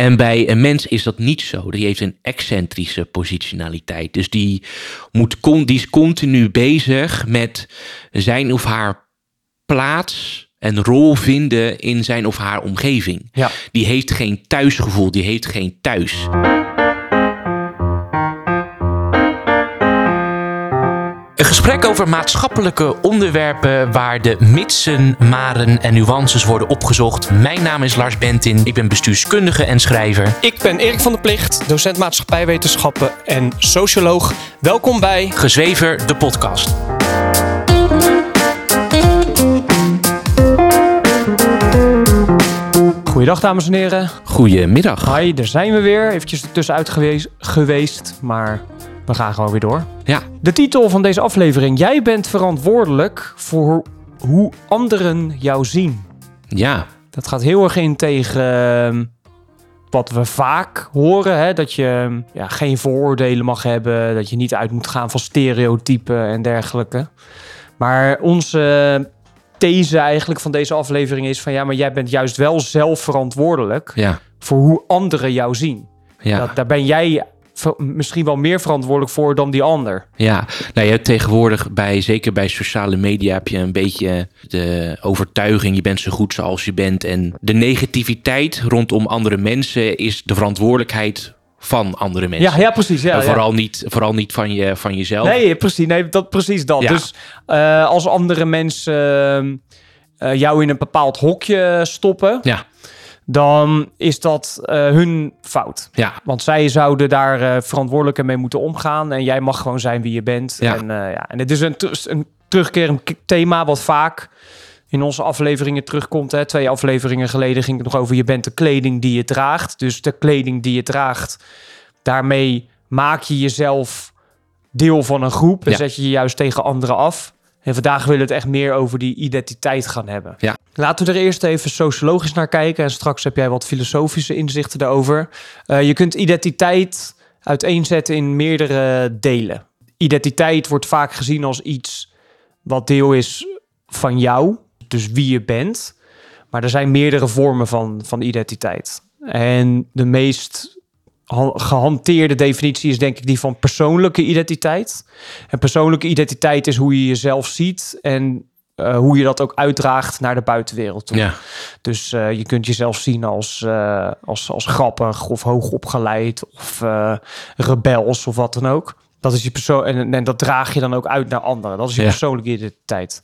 En bij een mens is dat niet zo. Die heeft een excentrische positionaliteit. Dus die, moet die is continu bezig met zijn of haar plaats en rol vinden in zijn of haar omgeving. Ja. Die heeft geen thuisgevoel, die heeft geen thuis. Een gesprek over maatschappelijke onderwerpen waar de mitsen, maren en nuances worden opgezocht. Mijn naam is Lars Bentin, ik ben bestuurskundige en schrijver. Ik ben Erik van der Plicht, docent maatschappijwetenschappen en socioloog. Welkom bij Gezwever, de podcast. Goeiedag dames en heren. Goedemiddag. Hi, daar zijn we weer. Eventjes ertussenuit geweest, geweest, maar we gaan gewoon weer door. Ja, De titel van deze aflevering. Jij bent verantwoordelijk voor hoe anderen jou zien. ja, Dat gaat heel erg in tegen ehm, wat we vaak horen. Hè? Dat je ja, geen vooroordelen mag hebben. Dat je niet uit moet gaan van stereotypen en dergelijke. Maar onze these eigenlijk van deze aflevering is van... ja, maar jij bent juist wel zelf verantwoordelijk... ja, voor hoe anderen jou zien. ja. Dat, daar ben jij misschien wel meer verantwoordelijk voor dan die ander. Ja, nou je hebt tegenwoordig bij, zeker bij sociale media, heb je een beetje de overtuiging, je bent zo goed zoals je bent. En de negativiteit rondom andere mensen is de verantwoordelijkheid van andere mensen. Ja, ja precies. Ja, En ja. vooral, niet, vooral niet van, je, van jezelf. Nee, precies, nee, dat, precies dat. Ja. Dus eh, als andere mensen eh, jou in een bepaald hokje stoppen, Ja, dan is dat eh, hun fout. ja, Want zij zouden daar eh, verantwoordelijker mee moeten omgaan. En jij mag gewoon zijn wie je bent. Ja. En, eh, ja. en het is een, een terugkerend thema wat vaak in onze afleveringen terugkomt. Hè. Twee afleveringen geleden ging het nog over je bent de kleding die je draagt. Dus de kleding die je draagt, daarmee maak je jezelf deel van een groep. En Ja. zet je je juist tegen anderen af. En vandaag willen we het echt meer over die identiteit gaan hebben. Ja. Laten we er eerst even sociologisch naar kijken. En straks heb jij wat filosofische inzichten daarover. Eh, je kunt identiteit uiteenzetten in meerdere delen. Identiteit wordt vaak gezien als iets wat deel is van jou, dus wie je bent. Maar er zijn meerdere vormen van, van identiteit. En de meest gehanteerde definitie is denk ik die van persoonlijke identiteit. En persoonlijke identiteit is hoe je jezelf ziet en eh, hoe je dat ook uitdraagt naar de buitenwereld toe. ja, Dus eh, je kunt jezelf zien als, eh, als, als grappig of hoogopgeleid of rebels of wat dan ook. Dat is je persoon en, en dat draag je dan ook uit naar anderen. Dat is je Ja. persoonlijke identiteit.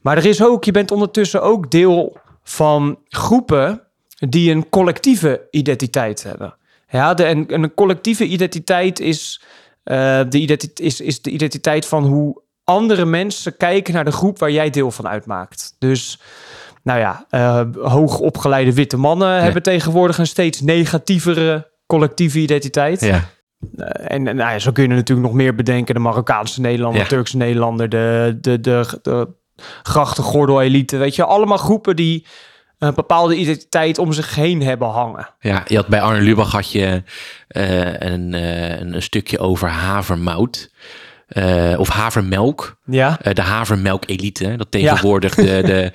Maar er is ook, je bent ondertussen ook deel van groepen die een collectieve identiteit hebben. Ja, de, en, en een collectieve identiteit is, eh, de identiteit is, is de identiteit van hoe andere mensen kijken naar de groep waar jij deel van uitmaakt. Dus nou ja, eh hoogopgeleide witte mannen hebben tegenwoordig een steeds negatievere collectieve identiteit. ja, Eh, en en, nou ja, zo kun je natuurlijk nog meer bedenken. De Marokkaanse Nederlander, Ja. Turkse Nederlander, de, de, de, de grachtengordel-elite. Weet je, allemaal groepen die een bepaalde identiteit om zich heen hebben hangen. ja. Je had bij Arne Lubach had je eh, een, eh, een, een stukje over havermout. eh, of havermelk. Ja, de havermelk-elite. Dat tegenwoordig de, de,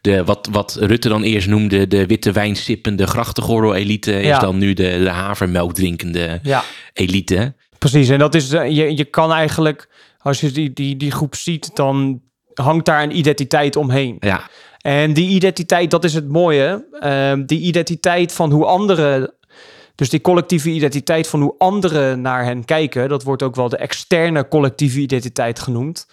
de, wat, wat Rutte dan eerst noemde... de witte wijnsippende grachtengordel-elite... is Ja. dan nu de, de havermelk drinkende ja. elite. Precies, en dat is, je, je kan eigenlijk, als je die, die, die groep ziet, dan hangt daar een identiteit omheen. Ja, En die identiteit, dat is het mooie. Ehm, die identiteit van hoe anderen, dus die collectieve identiteit van hoe anderen naar hen kijken, dat wordt ook wel de externe collectieve identiteit genoemd,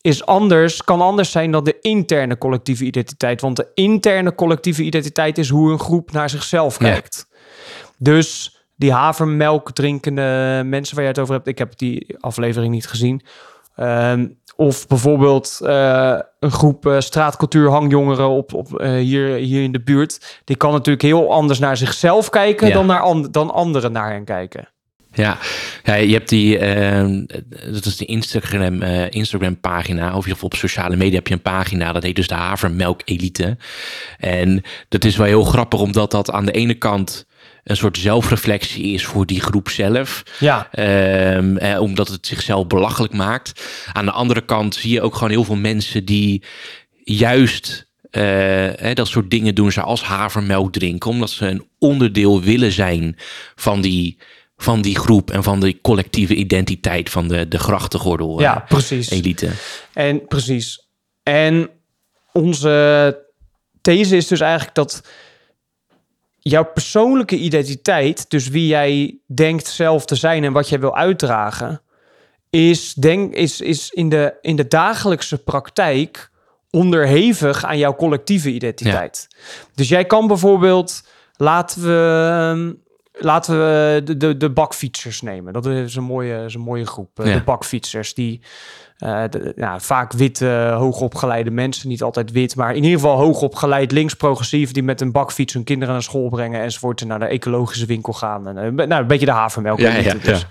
is anders, kan anders zijn dan de interne collectieve identiteit. Want de interne collectieve identiteit is hoe een groep naar zichzelf Ja. kijkt. Dus die havermelk drinkende mensen waar je het over hebt, ik heb die aflevering niet gezien. Ehm, of bijvoorbeeld eh, een groep eh, straatcultuur hangjongeren op, op, eh, hier, hier in de buurt. Die kan natuurlijk heel anders naar zichzelf kijken Ja. dan, naar an- dan anderen naar hen kijken. ja. ja je hebt die... eh, dat is de Instagram, Instagram pagina. Of of op sociale media heb je een pagina. Dat heet dus de havermelk-elite. En dat is wel heel grappig... omdat dat aan de ene kant... een soort zelfreflectie is voor die groep zelf. Ja, eh, omdat het zichzelf belachelijk maakt. Aan de andere kant zie je ook gewoon heel veel mensen die juist eh, dat soort dingen doen ze als havermelk drinken, omdat ze een onderdeel willen zijn van die, van die groep en van de collectieve identiteit van de, de grachtengordel Ja, eh, precies. elite. En precies. En onze these is dus eigenlijk dat jouw persoonlijke identiteit, dus wie jij denkt zelf te zijn en wat jij wil uitdragen, is, denk, is, is in, de, in de dagelijkse praktijk onderhevig aan jouw collectieve identiteit. Dus jij kan bijvoorbeeld, laten we, laten we de, de, de bakfietsers nemen. Dat is een mooie, is een mooie groep. eh, Ja. De bakfietsers die eh, de- nou, vaak witte, hoogopgeleide mensen, niet altijd wit, maar in ieder geval hoogopgeleid, links progressief, die met een bakfiets hun kinderen naar school brengen enzovoort en naar de ecologische winkel gaan. En, eh, nou, een beetje de havermelk. Ja, dus.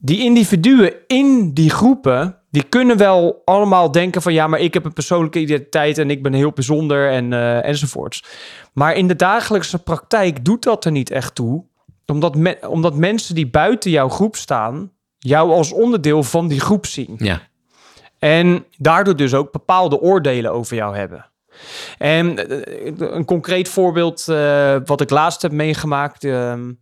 Die individuen in die groepen, die kunnen wel allemaal denken van ja, maar ik heb een persoonlijke identiteit en ik ben heel bijzonder en, eh, enzovoorts. Maar in de dagelijkse praktijk doet dat er niet echt toe, omdat, me- omdat mensen die buiten jouw groep staan, jou als onderdeel van die groep zien. Ja. En daardoor dus ook bepaalde oordelen over jou hebben. En eh, een concreet voorbeeld eh, wat ik laatst heb meegemaakt. ehm,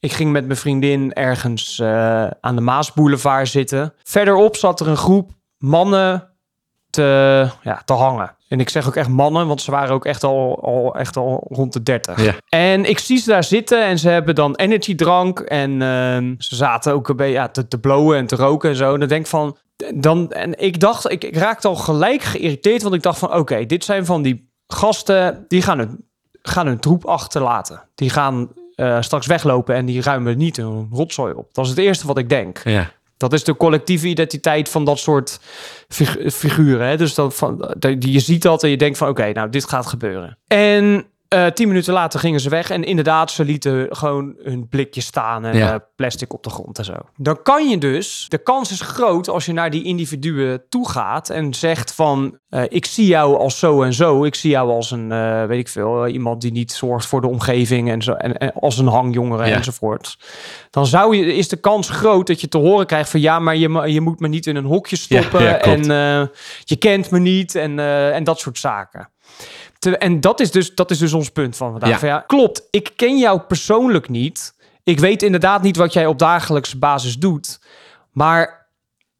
ik ging met mijn vriendin ergens eh, aan de Maasboulevard zitten. Verderop zat er een groep mannen te, ja, te hangen. En ik zeg ook echt mannen, want ze waren ook echt al, al, echt al rond de 30. Ja. En ik zie ze daar zitten en ze hebben dan energiedrank. En ehm, ze zaten ook een beetje ja, te, te blowen en te roken en zo. En dan denk ik van... Dan, en ik dacht, ik, ik raakte al gelijk geïrriteerd. Want ik dacht van, oké, dit zijn van die gasten... die gaan hun, gaan hun troep achterlaten. Die gaan eh, straks weglopen en die ruimen niet een rotzooi op. Dat is het eerste wat ik denk. Ja. Dat is de collectieve identiteit van dat soort figu- figuren. Hè? Dus van, je ziet dat en je denkt van oké, nou dit gaat gebeuren. En eh, tien minuten later gingen ze weg. En inderdaad, ze lieten gewoon hun blikje staan en Ja. eh, plastic op de grond en zo. Dan kan je dus, de kans is groot als je naar die individuen toe gaat en zegt van eh, ik zie jou als zo en zo. Ik zie jou als een, weet ik veel, iemand die niet zorgt voor de omgeving en, zo, en, en als een hangjongere Ja. enzovoort. Dan zou je, is de kans groot dat je te horen krijgt van ja, maar je, je moet me niet in een hokje stoppen Ja, en je kent me niet en, en dat soort zaken. Te- en dat is, dus, dat is dus ons punt van vandaag. Ja. Van ja, klopt, ik ken jou persoonlijk niet. Ik weet inderdaad niet wat jij op dagelijkse basis doet. Maar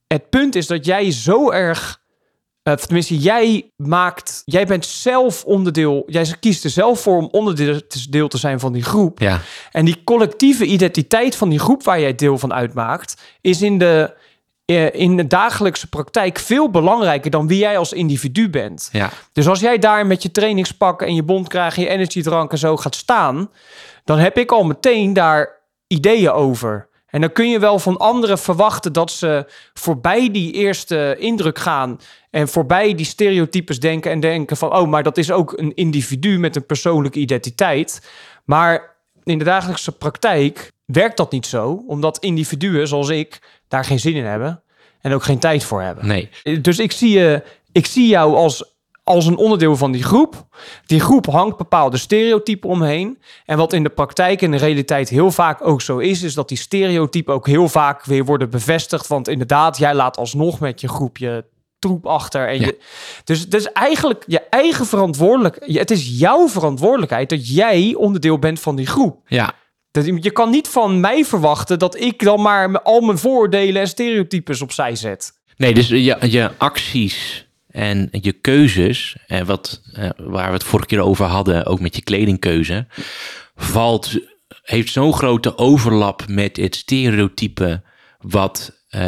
het punt is dat jij zo erg. eh, tenminste, jij maakt. Jij bent zelf onderdeel. Jij kiest er zelf voor om onderdeel te- zijn van die groep. Ja. En die collectieve identiteit van die groep waar jij deel van uitmaakt, is in de, in de dagelijkse praktijk veel belangrijker dan wie jij als individu bent. Ja. Dus als jij daar met je trainingspak en je bondkraag en je energiedrank en zo gaat staan, dan heb ik al meteen daar ideeën over. En dan kun je wel van anderen verwachten dat ze voorbij die eerste indruk gaan en voorbij die stereotypes denken en denken van, oh, maar dat is ook een individu met een persoonlijke identiteit. Maar in de dagelijkse praktijk werkt dat niet zo, omdat individuen zoals ik daar geen zin in hebben en ook geen tijd voor hebben. Nee. Dus ik zie, je, ik zie jou als, als een onderdeel van die groep. Die groep hangt bepaalde stereotypen omheen. En wat in de praktijk en de realiteit heel vaak ook zo is, is dat die stereotypen ook heel vaak weer worden bevestigd. Want inderdaad, jij laat alsnog met je groepje troep achter. En Ja. je, dus het is eigenlijk je eigen verantwoordelijk. Het is jouw verantwoordelijkheid dat jij onderdeel bent van die groep. Ja. Je kan niet van mij verwachten dat ik dan maar al mijn vooroordelen en stereotypes opzij zet. Nee, dus je, je acties en je keuzes, en wat, eh, waar we het vorige keer over hadden, ook met je kledingkeuze, valt, heeft zo'n grote overlap met het stereotype wat, eh,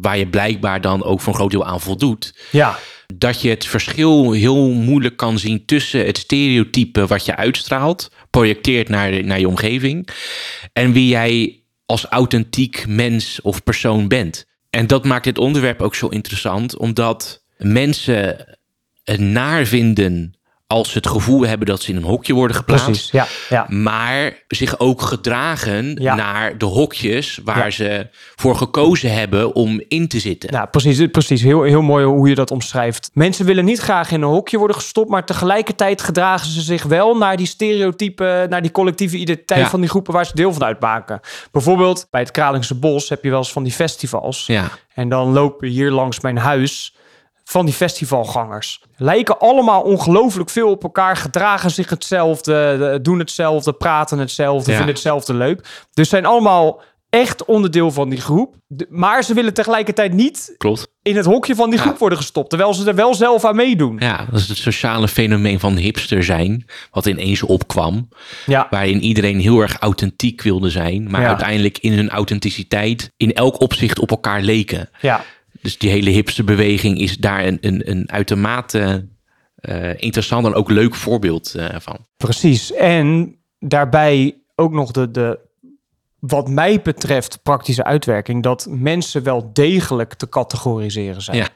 waar je blijkbaar dan ook voor een groot deel aan voldoet. Ja, dat je het verschil heel moeilijk kan zien tussen het stereotype wat je uitstraalt, projecteert naar, naar je omgeving, en wie jij als authentiek mens of persoon bent. En dat maakt dit onderwerp ook zo interessant, omdat mensen het naar vinden als ze het gevoel hebben dat ze in een hokje worden geplaatst. precies. Ja, ja. Maar zich ook gedragen Ja. naar de hokjes waar ze voor gekozen hebben om in te zitten. Ja, precies. precies. Heel, heel mooi hoe je dat omschrijft. Mensen willen niet graag in een hokje worden gestopt, maar tegelijkertijd gedragen ze zich wel naar die stereotypen, naar die collectieve identiteit van die groepen waar ze deel van uitmaken. Bijvoorbeeld bij het Kralingse Bos heb je wel eens van die festivals. Ja, En dan lopen hier langs mijn huis van die festivalgangers. Lijken allemaal ongelooflijk veel op elkaar, gedragen zich hetzelfde, de- doen hetzelfde, praten hetzelfde, Ja. vinden hetzelfde leuk. Dus zijn allemaal echt onderdeel van die groep. Maar ze willen tegelijkertijd niet Klopt. in het hokje van die Ja. groep worden gestopt, terwijl ze er wel zelf aan meedoen. Ja, dat is het sociale fenomeen van hipster zijn, wat ineens opkwam. Ja, Waarin iedereen heel erg authentiek wilde zijn, maar Ja. uiteindelijk in hun authenticiteit in elk opzicht op elkaar leken. ja. Dus die hele hipsterbeweging is daar een, een, een uitermate eh, interessant en ook leuk voorbeeld eh, van. Precies. En daarbij ook nog de, de, wat mij betreft, praktische uitwerking. Dat mensen wel degelijk te categoriseren zijn. Ja.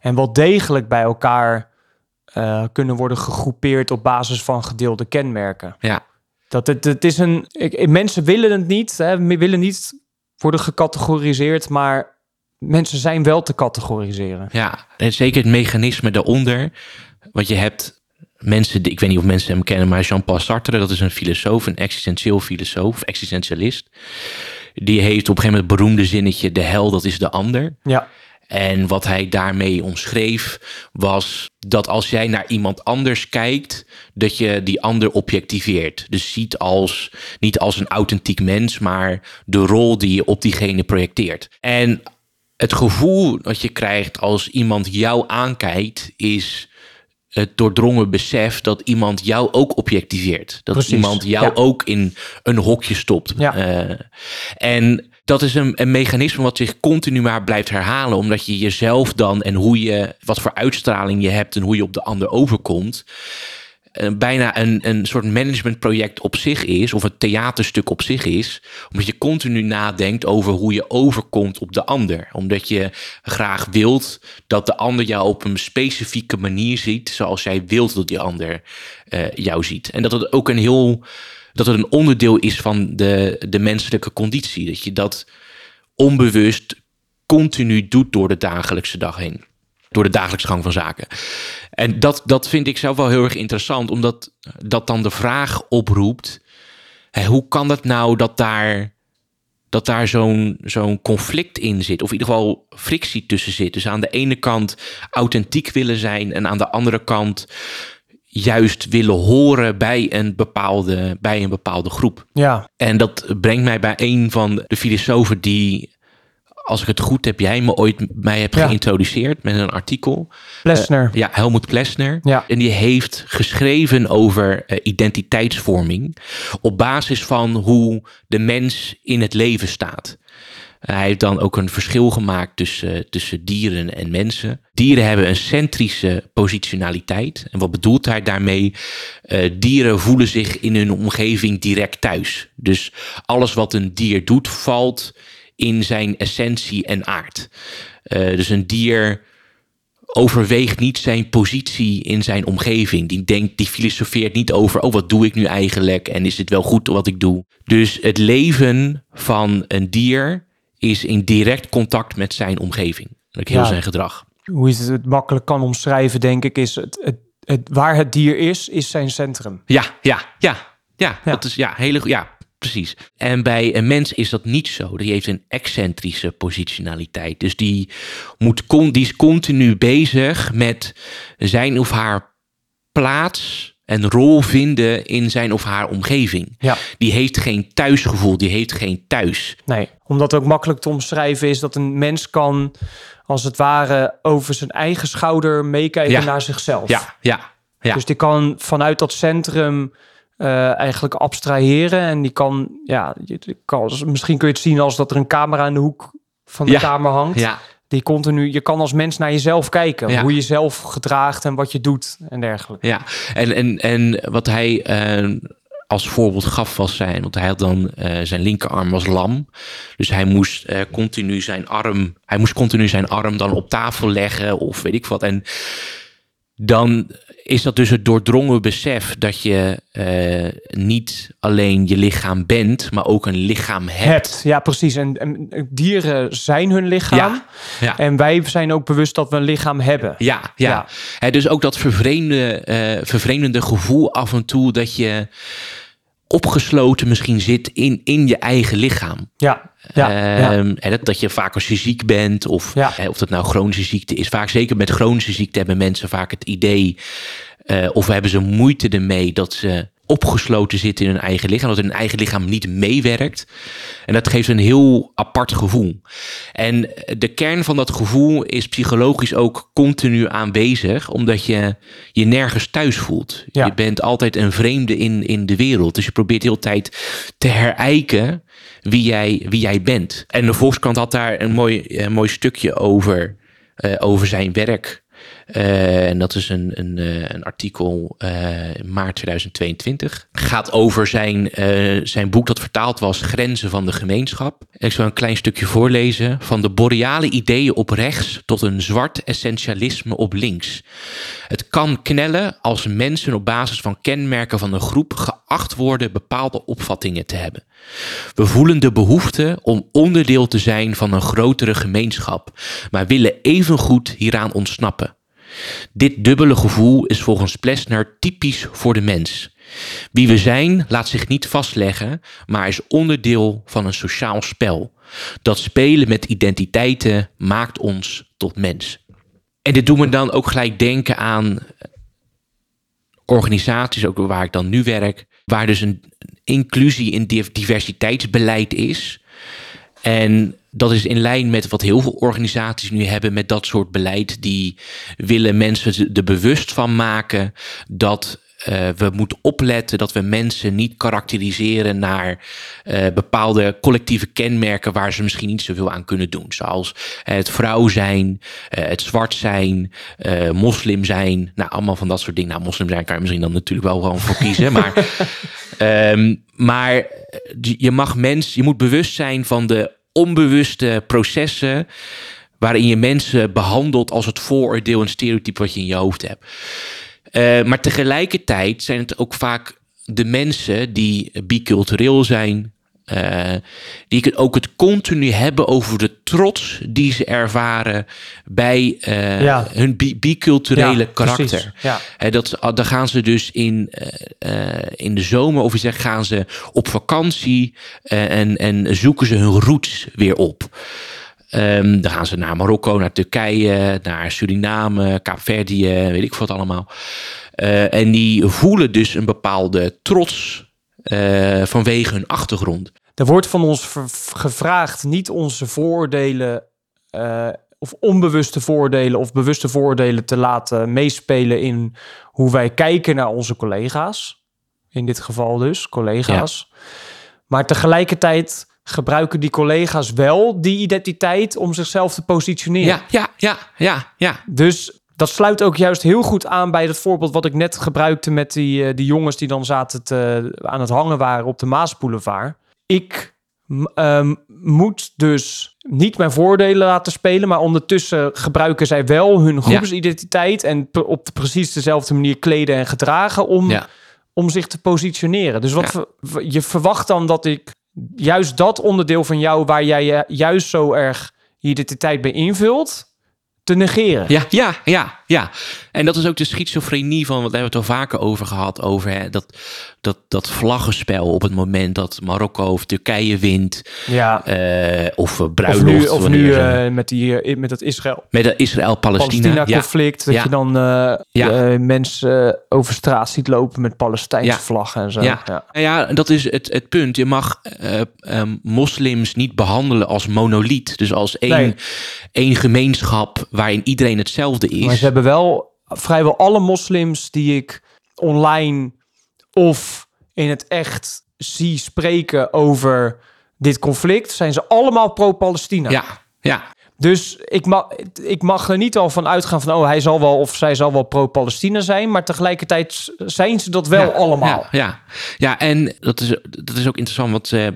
En wel degelijk bij elkaar eh, kunnen worden gegroepeerd op basis van gedeelde kenmerken. Ja, Dat het, het is een. Ik, mensen willen het niet, hè, willen niet worden gecategoriseerd, maar mensen zijn wel te categoriseren. ja. En zeker het mechanisme daaronder. Want je hebt mensen, die- ik weet niet of mensen hem kennen, maar Jean-Paul Sartre, dat is een filosoof, een existentieel filosoof, existentialist. Die heeft op een gegeven moment het beroemde zinnetje, de hel, dat is de ander. Ja, En wat hij daarmee omschreef was dat als jij naar iemand anders kijkt, dat je die ander objectiveert. Dus ziet als niet als een authentiek mens, maar de rol die je op diegene projecteert. En het gevoel dat je krijgt als iemand jou aankijkt, is het doordrongen besef dat iemand jou ook objectiveert. Dat Precies, iemand jou ja. ook in een hokje stopt. Ja. Eh, en dat is een, een mechanisme wat zich continu maar blijft herhalen, omdat je jezelf dan en hoe je, wat voor uitstraling je hebt en hoe je op de ander overkomt, eh, bijna een, een soort managementproject op zich is, of een theaterstuk op zich is, omdat je continu nadenkt over hoe je overkomt op de ander. Omdat je graag wilt dat de ander jou op een specifieke manier ziet, zoals jij wilt dat die ander eh, jou ziet. En dat het ook een heel, dat het een onderdeel is van de, de menselijke conditie. Dat je dat onbewust continu doet door de dagelijkse dag heen. Door de dagelijkse gang van zaken. En dat, dat vind ik zelf wel heel erg interessant, omdat dat dan de vraag oproept: hè, hoe kan het nou dat daar, dat daar zo'n zo'n conflict in zit? Of in ieder geval frictie tussen zit. Dus aan de ene kant authentiek willen zijn, en aan de andere kant juist willen horen bij een bepaalde, bij een bepaalde groep. ja, En dat brengt mij bij een van de filosofen die, als ik het goed heb, jij me ooit mij hebt Ja. geïntroduceerd met een artikel. Plessner. Ja, Helmut Plessner. Ja. En die heeft geschreven over eh, identiteitsvorming op basis van hoe de mens in het leven staat. Hij heeft dan ook een verschil gemaakt tussen, tussen dieren en mensen. Dieren hebben een centrische positionaliteit. En wat bedoelt hij daarmee? Eh, dieren voelen zich in hun omgeving direct thuis. Dus alles wat een dier doet, valt in zijn essentie en aard. Eh, dus een dier overweegt niet zijn positie in zijn omgeving. Die denkt, die filosofeert niet over, oh wat doe ik nu eigenlijk en is dit wel goed wat ik doe. Dus het leven van een dier is in direct contact met zijn omgeving. Ook heel Ja. zijn gedrag. Hoe je het makkelijk kan omschrijven, denk ik, is het, het, het, waar het dier is, is zijn centrum. Ja, ja, ja, ja, Ja. dat is ja, hele, ja, precies. En bij een mens is dat niet zo. Die heeft een excentrische positionaliteit. Dus die, moet con, die is continu bezig met zijn of haar plaats en rol vinden in zijn of haar omgeving. Ja. Die heeft geen thuisgevoel, die heeft geen thuis. Nee, omdat ook makkelijk te omschrijven is dat een mens kan, als het ware, over zijn eigen schouder meekijken Ja. naar zichzelf. Ja, ja, ja. Dus die kan vanuit dat centrum eh, eigenlijk abstraheren. En die kan, ja, je- kan, misschien kun je het zien als dat er een camera in de hoek van de Ja. kamer hangt. ja. Die continu, je kan als mens naar jezelf kijken. Ja. Hoe je jezelf gedraagt en wat je doet en dergelijke. Ja, en, en, en wat hij eh, als voorbeeld gaf was zijn, want hij had dan eh, zijn linkerarm was lam, dus hij moest continu zijn arm, hij moest continu zijn arm dan op tafel leggen of weet ik wat. En dan is dat dus het doordrongen besef dat je eh, niet alleen je lichaam bent, maar ook een lichaam hebt. Hebt, ja precies. En, en dieren zijn hun lichaam. Ja, ja. En wij zijn ook bewust dat we een lichaam hebben. Ja, ja. Dus ook dat vervreemde, eh, vervreemdende gevoel af en toe dat je opgesloten misschien zit in, in je eigen lichaam. Ja, ja, ja. Ehm, en dat, dat je vaak als je ziek bent, of, Ja. hè, of dat nou chronische ziekte is. Vaak zeker met chronische ziekte hebben mensen vaak het idee, eh, of hebben ze moeite ermee dat ze opgesloten zitten in hun eigen lichaam, dat hun eigen lichaam niet meewerkt. En dat geeft een heel apart gevoel. En de kern van dat gevoel is psychologisch ook continu aanwezig, omdat je je nergens thuis voelt. Ja. Je bent altijd een vreemde in, in de wereld. Dus je probeert de hele tijd te herijken wie jij, wie jij bent. En de Volkskrant had daar een mooi, mooi stukje over, eh, over zijn werk. Eh, en dat is een, een, eh, een artikel eh, in maart 2022. Gaat over zijn, zijn boek dat vertaald was, Grenzen van de Gemeenschap. Ik zal een klein stukje voorlezen. Van de boreale ideeën op rechts tot een zwart essentialisme op links. Het kan knellen als mensen op basis van kenmerken van een groep geacht worden bepaalde opvattingen te hebben. We voelen de behoefte om onderdeel te zijn van een grotere gemeenschap, maar willen evengoed hieraan ontsnappen. Dit dubbele gevoel is volgens Plessner typisch voor de mens. Wie we zijn laat zich niet vastleggen, maar is onderdeel van een sociaal spel. Dat spelen met identiteiten maakt ons tot mens. En dit doet me dan ook gelijk denken aan organisaties, ook waar ik dan nu werk, waar dus een inclusie in div- diversiteitsbeleid is. En dat is in lijn met wat heel veel organisaties nu hebben met dat soort beleid. Die willen mensen er bewust van maken dat eh, we moeten opletten dat we mensen niet karakteriseren naar eh, bepaalde collectieve kenmerken waar ze misschien niet zoveel aan kunnen doen. Zoals het vrouw zijn, eh, het zwart zijn, eh, moslim zijn. Nou, allemaal van dat soort dingen. Nou, moslim zijn kan je misschien dan natuurlijk wel gewoon voor kiezen. maar Ehm, maar je mag mens, je moet bewust zijn van de onbewuste processen waarin je mensen behandelt als het vooroordeel en stereotype wat je in je hoofd hebt. Eh, maar tegelijkertijd zijn het ook vaak de mensen die bicultureel zijn, eh, die het ook het continu hebben over de trots die ze ervaren bij eh, Ja. hun bi- biculturele Ja, karakter. Ja. Dat, ah, dan gaan ze dus in, eh, in de zomer, of je zegt, gaan ze op vakantie en, en zoeken ze hun roots weer op. Ehm, dan gaan ze naar Marokko, naar Turkije, naar Suriname, Kaapverdië, weet ik wat allemaal. En die voelen dus een bepaalde trots eh, vanwege hun achtergrond. Er wordt van ons gevraagd niet onze vooroordelen eh, of onbewuste vooroordelen of bewuste vooroordelen te laten meespelen in hoe wij kijken naar onze collega's. In dit geval dus, collega's. Maar tegelijkertijd gebruiken die collega's wel die identiteit om zichzelf te positioneren. Ja, ja, ja, ja, ja. Dus dat sluit ook juist heel goed aan bij het voorbeeld wat ik net gebruikte met die, eh, die jongens die dan zaten te, aan het hangen waren op de Maasboulevard. Ik ehm, moet dus niet mijn voordelen laten spelen, maar ondertussen gebruiken zij wel hun groepsidentiteit en op de precies dezelfde manier kleden en gedragen om, ja. om zich te positioneren. Dus wat Ja. je verwacht dan dat ik juist dat onderdeel van jou waar jij je juist zo erg je identiteit bij invult, negeren. Ja, ja, ja, ja. En dat is ook de schizofrenie van, wat hebben we het al vaker over gehad, over hè, dat, dat, dat vlaggenspel op het moment dat Marokko of Turkije wint, Ja. eh, of eh, Of bruiloft. nu, of wanneer nu eh, met, die, met het Israël. met de Israël-Palestina. ja, Palestina-conflict. Dat Ja. je dan Ja. mensen over straat ziet lopen met Palestijnse vlaggen en zo. Ja. Ja. Nou ja, dat is het, het punt. Je mag eh, ehm, moslims niet behandelen als monoliet. Dus als één, Nee. één gemeenschap waarin iedereen hetzelfde is. Maar ze hebben wel vrijwel alle moslims die ik online of in het echt zie spreken over dit conflict, zijn ze allemaal pro-Palestina. Ja, ja, Dus ik mag, ik mag er niet al van uitgaan van, oh, hij zal wel of zij zal wel pro-Palestina zijn, maar tegelijkertijd zijn ze dat wel ja, allemaal. Ja, ja. ja en dat is, dat is ook interessant, want eh,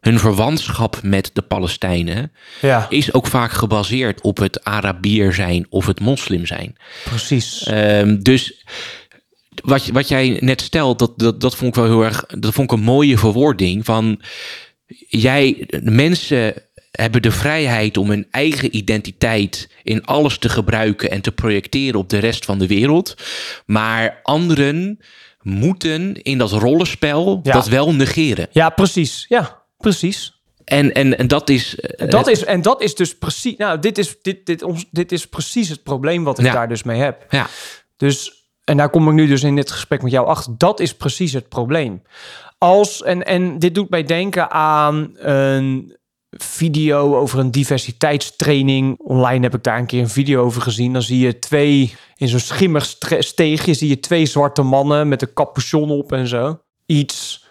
hun verwantschap met de Palestijnen Ja, is ook vaak gebaseerd op het Arabier zijn of het moslim zijn. precies. Ehm, dus wat, wat jij net stelt, dat, dat, dat vond ik wel heel erg. Dat vond ik een mooie verwoording. Van jij, mensen hebben de vrijheid om hun eigen identiteit in alles te gebruiken en te projecteren op de rest van de wereld. Maar anderen moeten in dat rollenspel Ja. dat wel negeren. Ja, precies. Ja, precies. En, en, en dat is... eh, Dat is, en dat is dus precies. Nou, dit is, dit, dit, ons- dit is precies het probleem wat ik Ja. daar dus mee heb. Ja, Dus, en daar kom ik nu dus in dit gesprek met jou achter. Dat is precies het probleem. Als, en, en dit doet mij denken aan een video over een diversiteitstraining. Online heb ik daar een keer een video over gezien. Dan zie je twee, in zo'n schimmig steegje, zie je twee zwarte mannen met een capuchon op en zo. Iets,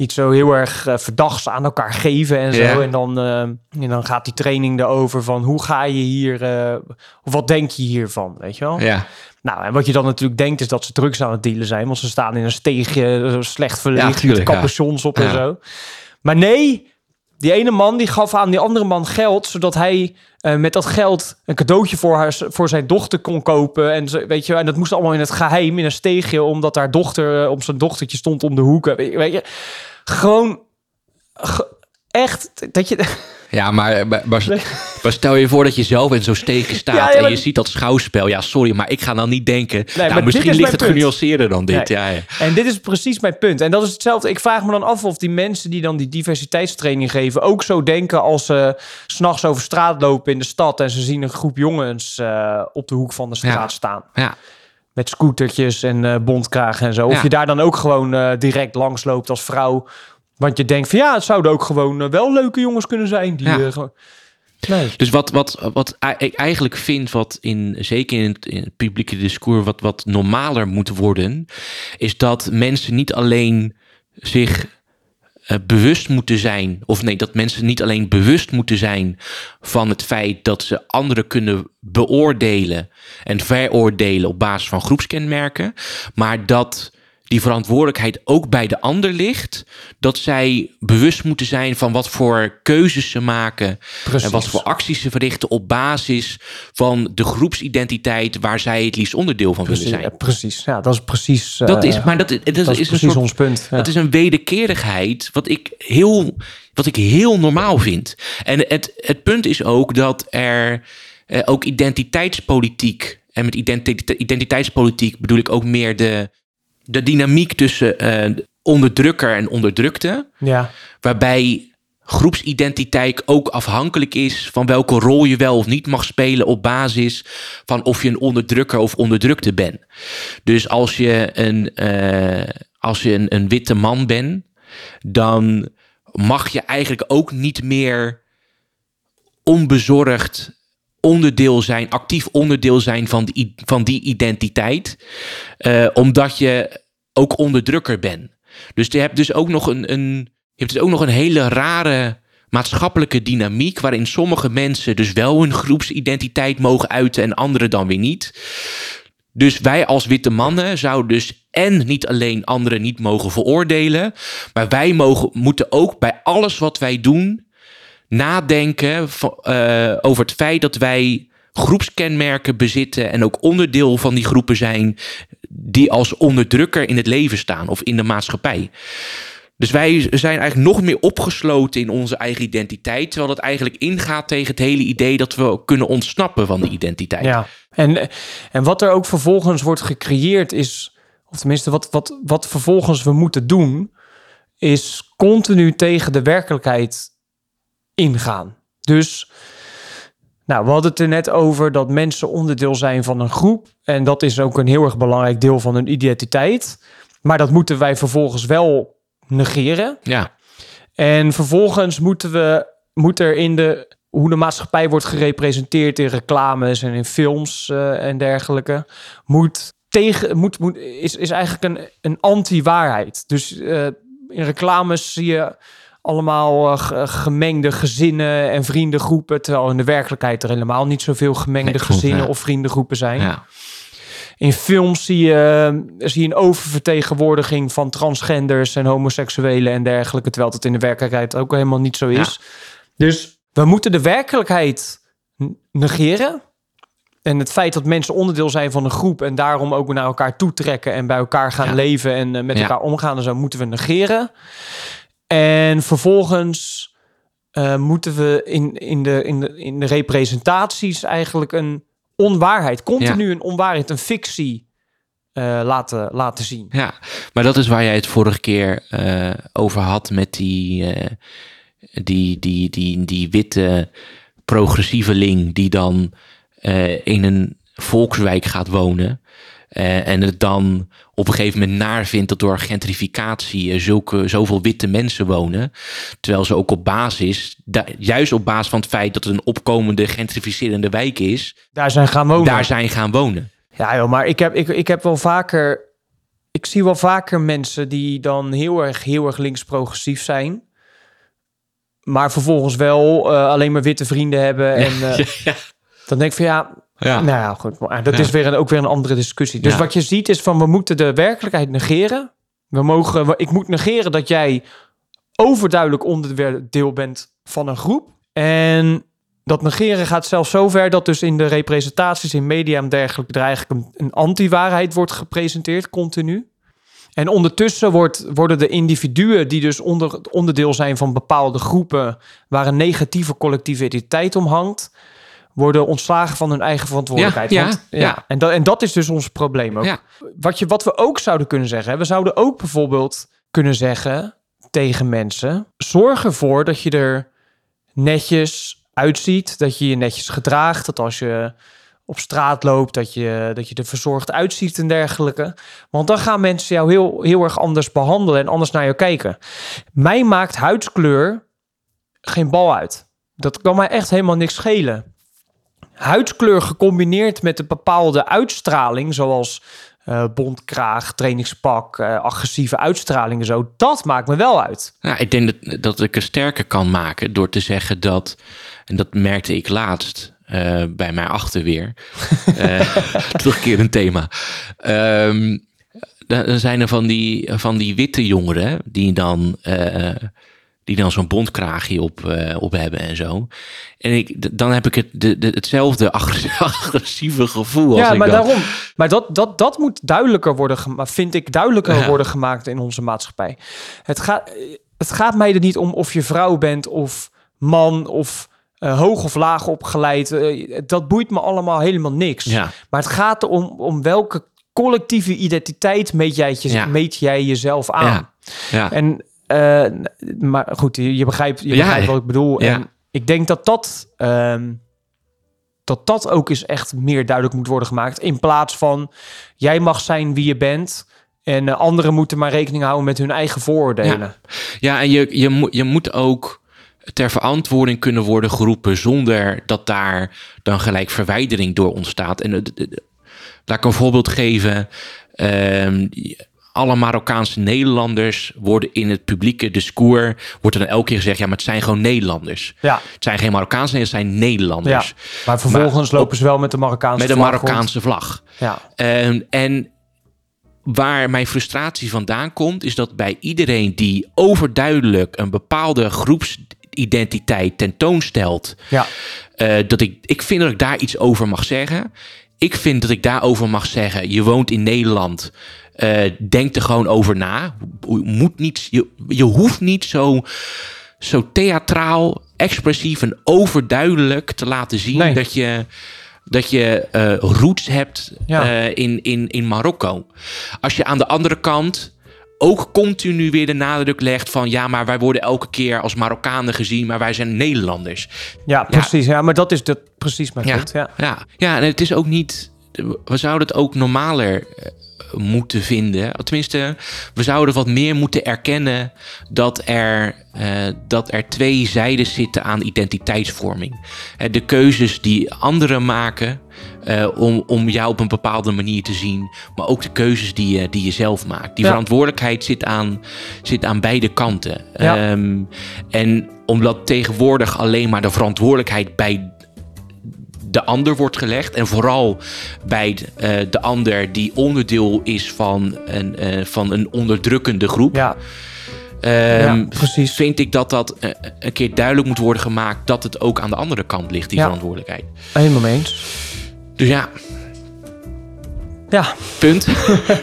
iets zo heel erg eh, verdachts aan elkaar geven en zo. En, dan, eh, en dan gaat die training erover van hoe ga je hier, eh, of wat denk je hiervan, weet je wel? ja. Nou, en wat je dan natuurlijk denkt is dat ze drugs aan het dealen zijn. Want ze staan in een steegje, slecht verlicht, Ja, tuurlijk, met capuchons op en Ja. zo. Maar nee, die ene man die gaf aan die andere man geld... zodat hij eh, met dat geld een cadeautje voor, haar, voor zijn dochter kon kopen. En, weet je, en dat moest allemaal in het geheim, in een steegje... omdat haar dochter eh, op zijn dochtertje stond om de hoeken. Weet je, gewoon... ge- Echt, dat je... Ja, maar, maar, maar, stel je voor dat je zelf in zo'n steegje staat Ja, ja, en je ziet dat schouwspel. Ja, sorry, maar ik ga dan niet denken. nou, misschien is ligt het punt. genuanceerder dan dit. Nee. Ja, ja. En dit is precies mijn punt. En dat is hetzelfde. Ik vraag me dan af of die mensen die dan die diversiteitstraining geven... ook zo denken als ze s'nachts over straat lopen in de stad... en ze zien een groep jongens eh, op de hoek van de straat staan. ja. Met scootertjes en eh bondkragen en zo. Of Ja. je daar dan ook gewoon eh, direct langs loopt als vrouw. Want je denkt van ja, het zouden ook gewoon eh, wel leuke jongens kunnen zijn. Die, Ja. eh, gewoon... Nee. Dus wat, wat, wat ik eigenlijk vind, wat in, zeker in het, in het publieke discours, wat, wat normaler moet worden, is dat mensen niet alleen zich eh, bewust moeten zijn, of nee, dat mensen niet alleen bewust moeten zijn van het feit dat ze anderen kunnen beoordelen en veroordelen op basis van groepskenmerken, maar dat die verantwoordelijkheid ook bij de ander ligt. Dat zij bewust moeten zijn van wat voor keuzes ze maken. Precies. En wat voor acties ze verrichten op basis van de groepsidentiteit waar zij het liefst onderdeel van willen zijn. precies. Ja, dat is precies... eh, Dat is, maar dat, dat, dat is, is, een soort ons punt. Ja. dat is een wederkerigheid wat ik heel, wat ik heel normaal vind. En het, het punt is ook dat er eh, ook identiteitspolitiek... en met identi- identiteitspolitiek bedoel ik ook meer de, de dynamiek tussen eh, onderdrukker en onderdrukte... ja. waarbij groepsidentiteit ook afhankelijk is van welke rol je wel of niet mag spelen op basis van of je een onderdrukker of onderdrukte bent. Dus als je een, eh, als je een, een witte man bent, dan mag je eigenlijk ook niet meer onbezorgd onderdeel zijn, actief onderdeel zijn van die, van die identiteit, eh, omdat je ook onderdrukker bent. Dus je hebt dus ook nog een, een, dus ook nog een hele rare maatschappelijke dynamiek, waarin sommige mensen dus wel hun groepsidentiteit mogen uiten en anderen dan weer niet. Dus wij als witte mannen zouden dus en niet alleen anderen niet mogen veroordelen, maar wij mogen, moeten ook bij alles wat wij doen nadenken eh, over het feit dat wij groepskenmerken bezitten en ook onderdeel van die groepen zijn die als onderdrukker in het leven staan of in de maatschappij. Dus wij zijn eigenlijk nog meer opgesloten in onze eigen identiteit, terwijl dat eigenlijk ingaat tegen het hele idee dat we kunnen ontsnappen van die identiteit. Ja, en, en wat er ook vervolgens wordt gecreëerd is, of tenminste wat, wat, wat vervolgens we moeten doen, is continu tegen de werkelijkheid ingaan. Dus, nou, we hadden het er net over dat mensen onderdeel zijn van een groep. En dat is ook een heel erg belangrijk deel van hun identiteit. Maar dat moeten wij vervolgens wel negeren. Ja, En vervolgens moeten we, moet er in de, hoe de maatschappij wordt gerepresenteerd in reclames en in films eh, en dergelijke, moet tegen, moet, moet, is, is eigenlijk een, een anti-waarheid. Dus eh, in reclames zie je allemaal eh, ge- gemengde gezinnen en vriendengroepen, terwijl in de werkelijkheid er helemaal niet zoveel gemengde Nee, gezinnen ja. of vriendengroepen zijn. ja. In films zie je, zie je een oververtegenwoordiging van transgenders en homoseksuelen en dergelijke, terwijl het in de werkelijkheid ook helemaal niet zo is. Dus we moeten de werkelijkheid negeren. En het feit dat mensen onderdeel zijn van een groep en daarom ook naar elkaar toetrekken en bij elkaar gaan leven en eh, met elkaar omgaan en zo, moeten we negeren. En vervolgens eh, moeten we in, in, de, in, de, in de representaties eigenlijk een onwaarheid, continu een onwaarheid, een fictie eh, laten, laten zien. Ja, maar dat is waar jij het vorige keer eh, over had met die, die, die, die, die witte progressieveling die dan in een volkswijk gaat wonen. Eh, en het dan op een gegeven moment naar vindt dat door gentrificatie zulke, zoveel witte mensen wonen. Terwijl ze ook op basis, juist op basis van het feit dat het een opkomende gentrificerende wijk is, Daar zijn gaan wonen. daar zijn gaan wonen. Ja, joh, maar ik heb, ik, ik heb wel vaker. Ik zie wel vaker mensen die dan heel erg, heel erg links-progressief zijn. Maar vervolgens wel eh, alleen maar witte vrienden hebben. En eh, ja, ja. dan denk ik van ja, Ja. nou ja, goed. Maar dat Ja. is weer een, ook weer een andere discussie. Dus Ja. wat je ziet is van we moeten de werkelijkheid negeren. We mogen, ik moet negeren dat jij overduidelijk onderdeel bent van een groep. En dat negeren gaat zelfs zover dat dus in de representaties in media en dergelijke er eigenlijk een, een anti-waarheid wordt gepresenteerd, continu. En ondertussen wordt, worden de individuen die dus onder, onderdeel zijn van bepaalde groepen waar een negatieve collectieve identiteit om hangt, worden ontslagen van hun eigen verantwoordelijkheid. Ja, Want- ja, ja. En, dat, en dat is dus ons probleem ook. Ja. Wat, je, wat we ook zouden kunnen zeggen, we zouden ook bijvoorbeeld kunnen zeggen tegen mensen: zorg ervoor dat je er netjes uitziet, dat je je netjes gedraagt, dat als je op straat loopt, dat je, dat je er verzorgd uitziet en dergelijke. Want dan gaan mensen jou heel, heel erg anders behandelen en anders naar jou kijken. Mij maakt huidskleur geen bal uit. Dat kan mij echt helemaal niks schelen. Huidskleur gecombineerd met een bepaalde uitstraling, zoals eh bondkraag, trainingspak, eh, agressieve uitstraling en zo, dat maakt me wel uit. Nou, ik denk dat, dat ik het sterker kan maken door te zeggen dat, en dat merkte ik laatst eh, bij mijn achterweer, eh terugkerend thema. Ehm, dan zijn er van die, van die witte jongeren die dan, die dan zo'n bondkraagje op, eh, op hebben en zo. En ik, dan heb ik het, de, de, hetzelfde agres- agressieve gevoel. Als Ja, maar daarom. Maar dat, dat, dat moet duidelijker worden gemaakt, vind ik duidelijker Ja. worden gemaakt in onze maatschappij. Het gaat, het gaat mij er niet om of je vrouw bent of man of eh, hoog of laag opgeleid. Eh, dat boeit me allemaal helemaal niks. Ja. Maar het gaat erom om welke collectieve identiteit meet jij, je, Ja. meet jij jezelf aan. Ja. Ja. En, eh, maar goed, je, je begrijpt, je begrijpt ja. wat ik bedoel. Ja. En ik denk dat dat, ehm, dat dat ook eens echt meer duidelijk moet worden gemaakt. In plaats van, jij mag zijn wie je bent. En eh, anderen moeten maar rekening houden met hun eigen vooroordelen. Ja, en je, je, moet, je moet ook ter verantwoording kunnen worden geroepen zonder dat daar dan gelijk verwijdering door ontstaat. En het- laat ik een voorbeeld geven. Ehm, alle Marokkaanse Nederlanders worden in het publieke discours, wordt er dan elke keer gezegd, ja, maar het zijn gewoon Nederlanders. Ja, Het zijn geen Marokkaanse, het zijn ja. Nederlanders. Maar vervolgens Maar lopen ze wel met de Marokkaanse Met vlag rond. Marokkaanse vlag. Ja, Ehm, en waar mijn frustratie vandaan komt, is dat bij iedereen die overduidelijk een bepaalde groepsidentiteit tentoonstelt, ja, eh, dat ik, ik vind dat ik daar iets over mag zeggen. Ik vind dat ik daarover mag zeggen, je woont in Nederland. Eh, denk er gewoon over na. Je, moet niet, je, je hoeft niet zo, zo theatraal, expressief en overduidelijk te laten zien Nee. dat je, dat je eh, roots hebt Ja. eh, in, in, in Marokko. Als je aan de andere kant ook continu weer de nadruk legt van ja, maar wij worden elke keer als Marokkanen gezien, maar wij zijn Nederlanders. ja, precies. Ja, maar dat is de, precies mijn Ja, punt. Ja. ja. ja, en het is ook niet. We zouden het ook normaler moeten vinden. Tenminste, we zouden wat meer moeten erkennen dat er, eh, dat er twee zijden zitten aan identiteitsvorming. Eh, de keuzes die anderen maken eh, om, om jou op een bepaalde manier te zien, maar ook de keuzes die je, die je zelf maakt. Die Ja. verantwoordelijkheid zit aan, zit aan beide kanten. Ja. Ehm, en omdat tegenwoordig alleen maar de verantwoordelijkheid bij de ander wordt gelegd. En vooral bij eh, de ander die onderdeel is van een, eh, van een onderdrukkende groep. Ja, ja, precies. Vind ik dat dat eh, een keer duidelijk moet worden gemaakt dat het ook aan de andere kant ligt, die Ja. verantwoordelijkheid. Helemaal mee eens. Dus ja, Ja, punt.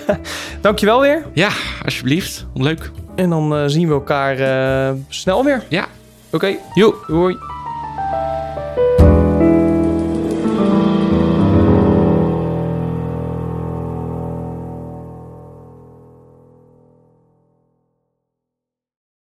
dankjewel weer. ja, alsjeblieft. Leuk. En dan zien we elkaar snel weer. Ja, Oké, joe. doei.